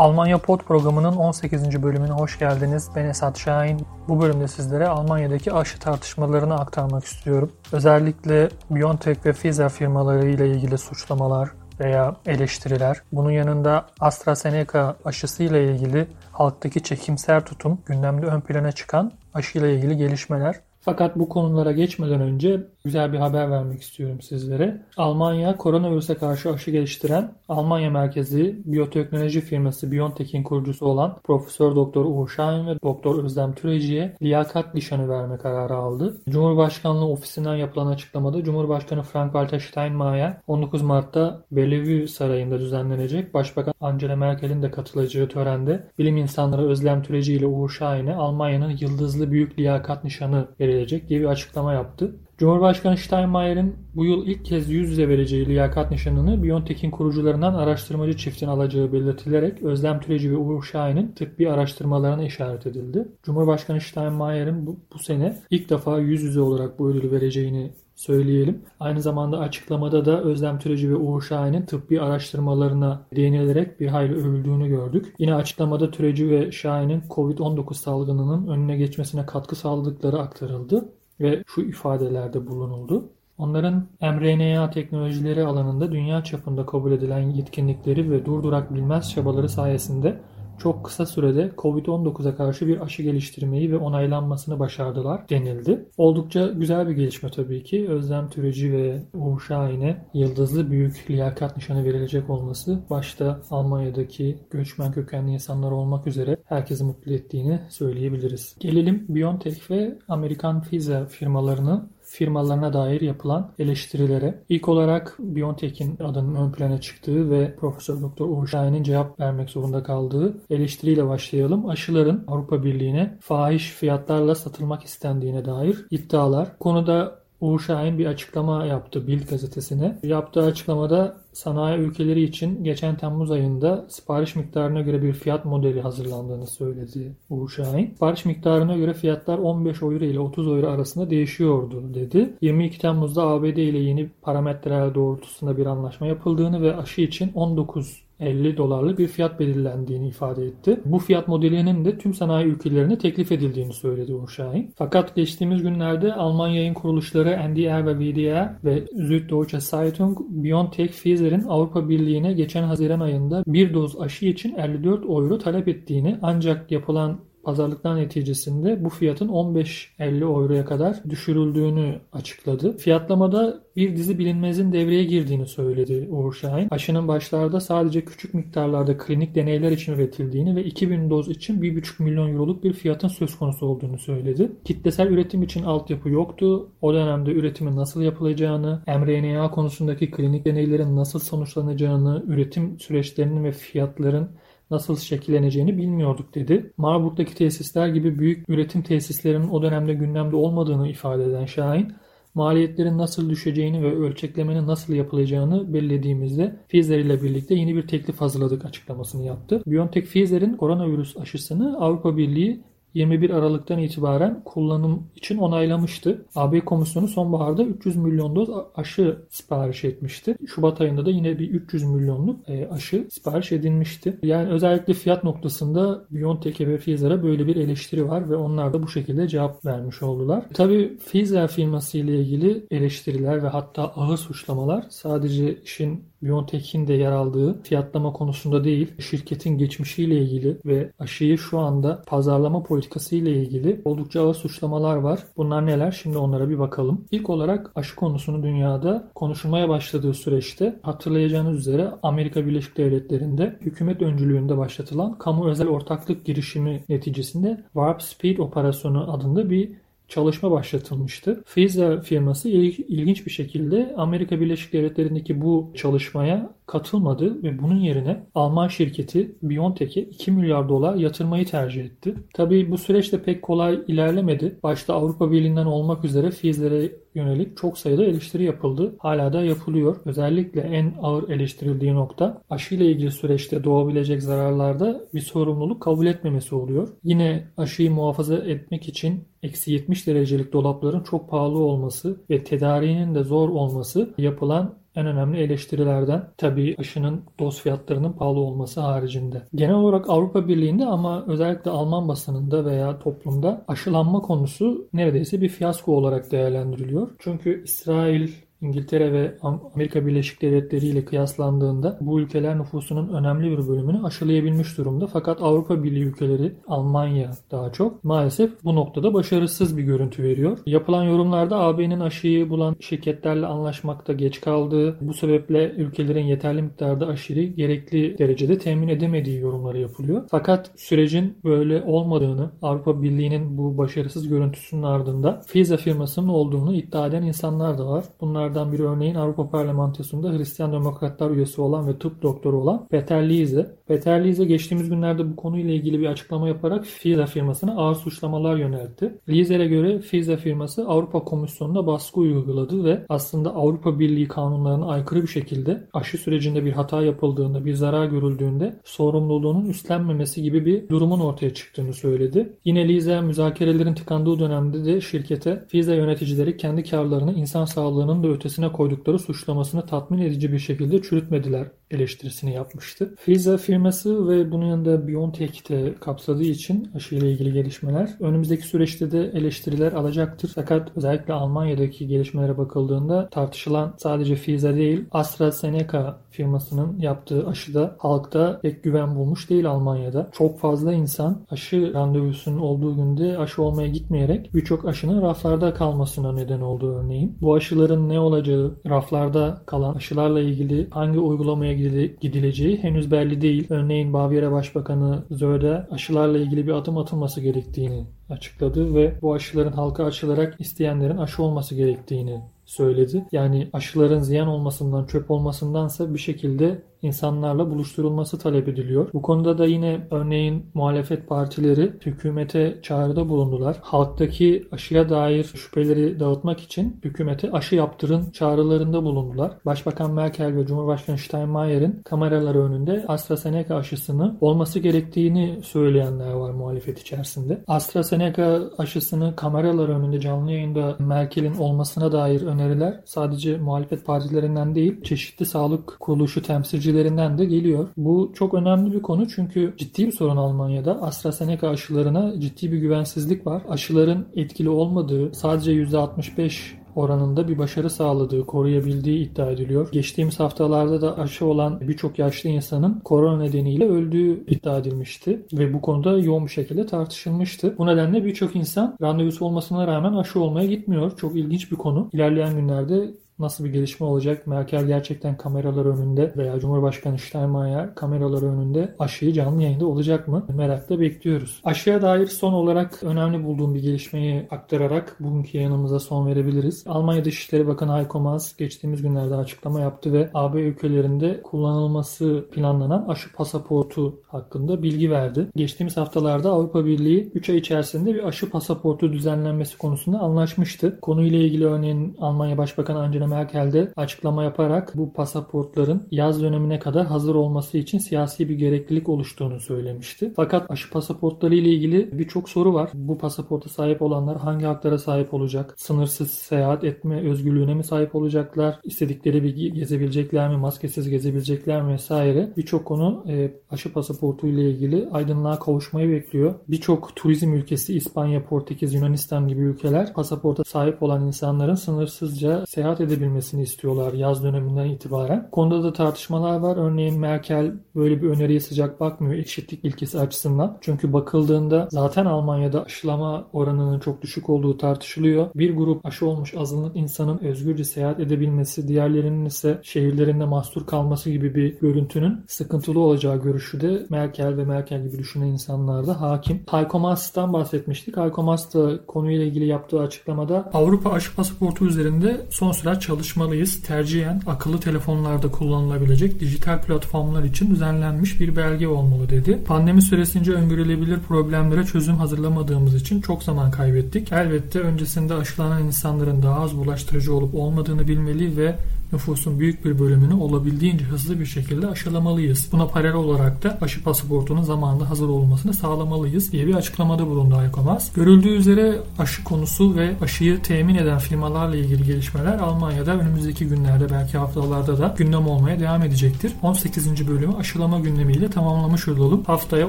Almanya Pod programının 18. bölümüne hoş geldiniz. Ben Esat Şahin. Bu bölümde sizlere Almanya'daki aşı tartışmalarını aktarmak istiyorum. Özellikle BioNTech ve Pfizer firmaları ile ilgili suçlamalar veya eleştiriler. Bunun yanında AstraZeneca aşısı ile ilgili halktaki çekimser tutum, gündemde ön plana çıkan aşı ile ilgili gelişmeler fakat bu konulara geçmeden önce güzel bir haber vermek istiyorum sizlere. Almanya koronavirüse karşı aşı geliştiren Almanya merkezi biyoteknoloji firması BioNTech'in kurucusu olan Profesör Doktor Uğur Şahin ve Doktor Özlem Türeci'ye liyakat nişanı verme kararı aldı. Cumhurbaşkanlığı ofisinden yapılan açıklamada Cumhurbaşkanı Frank-Walter Steinmeier 19 Mart'ta Bellevue Sarayı'nda düzenlenecek Başbakan Angela Merkel'in de katılacağı törende bilim insanları Özlem Türeci ile Uğur Şahin'e Almanya'nın yıldızlı büyük liyakat nişanı verilecek diye bir açıklama yaptı. Cumhurbaşkanı Steinmeier'in bu yıl ilk kez yüz yüze vereceği liyakat nişanını BioNTech'in kurucularından araştırmacı çiftin alacağı belirtilerek Özlem Türeci ve Uğur Şahin'in tıbbi araştırmalarına işaret edildi. Cumhurbaşkanı Steinmeier'in bu, bu sene ilk defa yüz yüze olarak bu ödülü vereceğini söyleyelim. Aynı zamanda açıklamada da Özlem Türeci ve Uğur Şahin'in tıbbi araştırmalarına değinilerek bir hayli övüldüğünü gördük. Yine açıklamada Türeci ve Şahin'in COVID-19 salgınının önüne geçmesine katkı sağladıkları aktarıldı ve şu ifadelerde bulunuldu. Onların mRNA teknolojileri alanında dünya çapında kabul edilen yetkinlikleri ve durdurak bilmez çabaları sayesinde çok kısa sürede Covid-19'a karşı bir aşı geliştirmeyi ve onaylanmasını başardılar denildi. Oldukça güzel bir gelişme tabii ki. Özlem Türeci ve Uğur Şahin'e yıldızlı büyük liyakat nişanı verilecek olması başta Almanya'daki göçmen kökenli insanlar olmak üzere herkesi mutlu ettiğini söyleyebiliriz. Gelelim BioNTech ve Amerikan Pfizer firmalarının firmalarına dair yapılan eleştirilere. İlk olarak BioNTech'in adının ön plana çıktığı ve Profesör Doktor Uğur cevap vermek zorunda kaldığı eleştiriyle başlayalım. Aşıların Avrupa Birliği'ne fahiş fiyatlarla satılmak istendiğine dair iddialar. Konuda Uğur Şahin bir açıklama yaptı Bild gazetesine. Yaptığı açıklamada sanayi ülkeleri için geçen Temmuz ayında sipariş miktarına göre bir fiyat modeli hazırlandığını söyledi Uğur Şahin. Sipariş miktarına göre fiyatlar 15 euro ile 30 euro arasında değişiyordu dedi. 22 Temmuz'da ABD ile yeni parametreler doğrultusunda bir anlaşma yapıldığını ve aşı için 19 50 dolarlık bir fiyat belirlendiğini ifade etti. Bu fiyat modelinin de tüm sanayi ülkelerine teklif edildiğini söyledi Uğur. Fakat geçtiğimiz günlerde Alman yayın kuruluşları NDR ve VDR ve Süddeutsche Zeitung BioNTech Pfizer'in Avrupa Birliği'ne geçen Haziran ayında bir doz aşı için 54 euro talep ettiğini ancak yapılan pazarlıklar neticesinde bu fiyatın 15-50 euroya kadar düşürüldüğünü açıkladı. Fiyatlamada bir dizi bilinmezin devreye girdiğini söyledi Uğur Şahin. Aşının başlarda sadece küçük miktarlarda klinik deneyler için üretildiğini ve 2000 doz için 1,5 milyon euroluk bir fiyatın söz konusu olduğunu söyledi. Kitlesel üretim için altyapı yoktu. O dönemde üretimin nasıl yapılacağını, mRNA konusundaki klinik deneylerin nasıl sonuçlanacağını, üretim süreçlerinin ve fiyatların nasıl şekilleneceğini bilmiyorduk dedi. Marburg'daki tesisler gibi büyük üretim tesislerinin o dönemde gündemde olmadığını ifade eden Şahin, maliyetlerin nasıl düşeceğini ve ölçeklemenin nasıl yapılacağını belirlediğimizde Pfizer ile birlikte yeni bir teklif hazırladık açıklamasını yaptı. BioNTech Pfizer'in koronavirüs aşısını Avrupa Birliği 21 Aralık'tan itibaren kullanım için onaylamıştı. AB Komisyonu sonbaharda 300 milyon doz aşı sipariş etmişti. Şubat ayında da yine bir 300 milyonluk e, aşı sipariş edilmişti. Yani özellikle fiyat noktasında BioNTech ve Pfizer'a böyle bir eleştiri var ve onlar da bu şekilde cevap vermiş oldular. Tabii Pfizer firması ile ilgili eleştiriler ve hatta ağır suçlamalar sadece işin BioNTech'in de yer aldığı fiyatlama konusunda değil, şirketin geçmişiyle ilgili ve aşıyı şu anda pazarlama politikası ile ilgili oldukça ağır suçlamalar var. Bunlar neler? Şimdi onlara bir bakalım. İlk olarak aşı konusunu dünyada konuşulmaya başladığı süreçte hatırlayacağınız üzere Amerika Birleşik Devletleri'nde hükümet öncülüğünde başlatılan kamu özel ortaklık girişimi neticesinde Warp Speed operasyonu adında bir çalışma başlatılmıştı. Pfizer firması ilginç bir şekilde Amerika Birleşik Devletleri'ndeki bu çalışmaya katılmadı ve bunun yerine Alman şirketi BioNTech'e 2 milyar dolar yatırmayı tercih etti. Tabii bu süreçte pek kolay ilerlemedi. Başta Avrupa Birliği'nden olmak üzere Pfizer'e yönelik çok sayıda eleştiri yapıldı. Hala da yapılıyor. Özellikle en ağır eleştirildiği nokta aşıyla ilgili süreçte doğabilecek zararlarda bir sorumluluk kabul etmemesi oluyor. Yine aşıyı muhafaza etmek için eksi 70 derecelik dolapların çok pahalı olması ve tedariğinin de zor olması yapılan en önemli eleştirilerden. Tabii aşının doz fiyatlarının pahalı olması haricinde. Genel olarak Avrupa Birliği'nde ama özellikle Alman basınında veya toplumda aşılanma konusu neredeyse bir fiyasko olarak değerlendiriliyor. Çünkü İsrail İngiltere ve Amerika Birleşik Devletleri ile kıyaslandığında bu ülkeler nüfusunun önemli bir bölümünü aşılayabilmiş durumda. Fakat Avrupa Birliği ülkeleri, Almanya daha çok maalesef bu noktada başarısız bir görüntü veriyor. Yapılan yorumlarda AB'nin aşıyı bulan şirketlerle anlaşmakta geç kaldığı, bu sebeple ülkelerin yeterli miktarda aşıyı gerekli derecede temin edemediği yorumları yapılıyor. Fakat sürecin böyle olmadığını, Avrupa Birliği'nin bu başarısız görüntüsünün ardında Pfizer firmasının olduğunu iddia eden insanlar da var. Bunlar Bunlardan biri örneğin Avrupa Parlamentosu'nda Hristiyan Demokratlar üyesi olan ve tıp doktoru olan Peter Liese. Peter Liese geçtiğimiz günlerde bu konuyla ilgili bir açıklama yaparak Pfizer firmasına ağır suçlamalar yöneltti. Liese'ye göre Pfizer firması Avrupa Komisyonu'na baskı uyguladı ve aslında Avrupa Birliği kanunlarına aykırı bir şekilde aşı sürecinde bir hata yapıldığında, bir zarar görüldüğünde sorumluluğunun üstlenmemesi gibi bir durumun ortaya çıktığını söyledi. Yine Liese müzakerelerin tıkandığı dönemde de şirkete Pfizer yöneticileri kendi karlarını insan sağlığının da ötesine koydukları suçlamasını tatmin edici bir şekilde çürütmediler eleştirisini yapmıştı. Pfizer firması ve bunun yanında BioNTech de kapsadığı için aşıyla ilgili gelişmeler önümüzdeki süreçte de eleştiriler alacaktır. Fakat özellikle Almanya'daki gelişmelere bakıldığında tartışılan sadece Pfizer değil AstraZeneca firmasının yaptığı aşıda halkta pek güven bulmuş değil Almanya'da. Çok fazla insan aşı randevusunun olduğu günde aşı olmaya gitmeyerek birçok aşının raflarda kalmasına neden oldu örneğin. Bu aşıların ne olacağı, raflarda kalan aşılarla ilgili hangi uygulamaya gidileceği henüz belli değil. Örneğin Bavyera Başbakanı Söder aşılarla ilgili bir adım atılması gerektiğini açıkladı ve bu aşıların halka açılarak isteyenlerin aşı olması gerektiğini söyledi. Yani aşıların ziyan olmasından, çöp olmasındansa bir şekilde insanlarla buluşturulması talep ediliyor. Bu konuda da yine örneğin muhalefet partileri hükümete çağrıda bulundular. Halktaki aşıya dair şüpheleri dağıtmak için hükümete aşı yaptırın çağrılarında bulundular. Başbakan Merkel ve Cumhurbaşkanı Steinmeier'in kameralar önünde AstraZeneca aşısını olması gerektiğini söyleyenler var muhalefet içerisinde. AstraZeneca aşısını kameralar önünde canlı yayında Merkel'in olmasına dair öneriler sadece muhalefet partilerinden değil çeşitli sağlık kuruluşu temsilci üreticilerinden de geliyor. Bu çok önemli bir konu çünkü ciddi bir sorun Almanya'da. AstraZeneca aşılarına ciddi bir güvensizlik var. Aşıların etkili olmadığı sadece %65 oranında bir başarı sağladığı, koruyabildiği iddia ediliyor. Geçtiğimiz haftalarda da aşı olan birçok yaşlı insanın korona nedeniyle öldüğü iddia edilmişti ve bu konuda yoğun bir şekilde tartışılmıştı. Bu nedenle birçok insan randevusu olmasına rağmen aşı olmaya gitmiyor. Çok ilginç bir konu. İlerleyen günlerde nasıl bir gelişme olacak? Merkel gerçekten kameralar önünde veya Cumhurbaşkanı Steinmeier kameralar önünde aşıyı canlı yayında olacak mı? Merakla bekliyoruz. Aşıya dair son olarak önemli bulduğum bir gelişmeyi aktararak bugünkü yayınımıza son verebiliriz. Almanya Dışişleri Bakanı Heiko Maas geçtiğimiz günlerde açıklama yaptı ve AB ülkelerinde kullanılması planlanan aşı pasaportu hakkında bilgi verdi. Geçtiğimiz haftalarda Avrupa Birliği 3 ay içerisinde bir aşı pasaportu düzenlenmesi konusunda anlaşmıştı. Konuyla ilgili örneğin Almanya Başbakanı Angela Merkel de açıklama yaparak bu pasaportların yaz dönemine kadar hazır olması için siyasi bir gereklilik oluştuğunu söylemişti. Fakat aşı pasaportları ile ilgili birçok soru var. Bu pasaporta sahip olanlar hangi haklara sahip olacak? Sınırsız seyahat etme özgürlüğüne mi sahip olacaklar? İstedikleri bir gezebilecekler mi? Maskesiz gezebilecekler mi? Vesaire. Birçok konu e, aşı pasaportu ile ilgili aydınlığa kavuşmayı bekliyor. Birçok turizm ülkesi İspanya, Portekiz, Yunanistan gibi ülkeler pasaporta sahip olan insanların sınırsızca seyahat edebilmesi edilmesini istiyorlar yaz döneminden itibaren. Konuda da tartışmalar var. Örneğin Merkel böyle bir öneriye sıcak bakmıyor eşitlik ilkesi açısından. Çünkü bakıldığında zaten Almanya'da aşılama oranının çok düşük olduğu tartışılıyor. Bir grup aşı olmuş azınlık insanın özgürce seyahat edebilmesi, diğerlerinin ise şehirlerinde mahsur kalması gibi bir görüntünün sıkıntılı olacağı görüşü de Merkel ve Merkel gibi düşünen insanlarda hakim. Heiko Maas'tan bahsetmiştik. Heiko Maas da konuyla ilgili yaptığı açıklamada Avrupa aşı pasaportu üzerinde son sıra çalışmalıyız. Tercihen akıllı telefonlarda kullanılabilecek dijital platformlar için düzenlenmiş bir belge olmalı dedi. Pandemi süresince öngörülebilir problemlere çözüm hazırlamadığımız için çok zaman kaybettik. Elbette öncesinde aşılanan insanların daha az bulaştırıcı olup olmadığını bilmeli ve nüfusun büyük bir bölümünü olabildiğince hızlı bir şekilde aşılamalıyız. Buna paralel olarak da aşı pasaportunun zamanında hazır olmasını sağlamalıyız diye bir açıklamada bulundu Aykomaz. Görüldüğü üzere aşı konusu ve aşıyı temin eden firmalarla ilgili gelişmeler Almanya'da önümüzdeki günlerde belki haftalarda da gündem olmaya devam edecektir. 18. bölümü aşılama gündemiyle tamamlamış olalım. Haftaya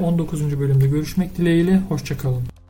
19. bölümde görüşmek dileğiyle. Hoşçakalın.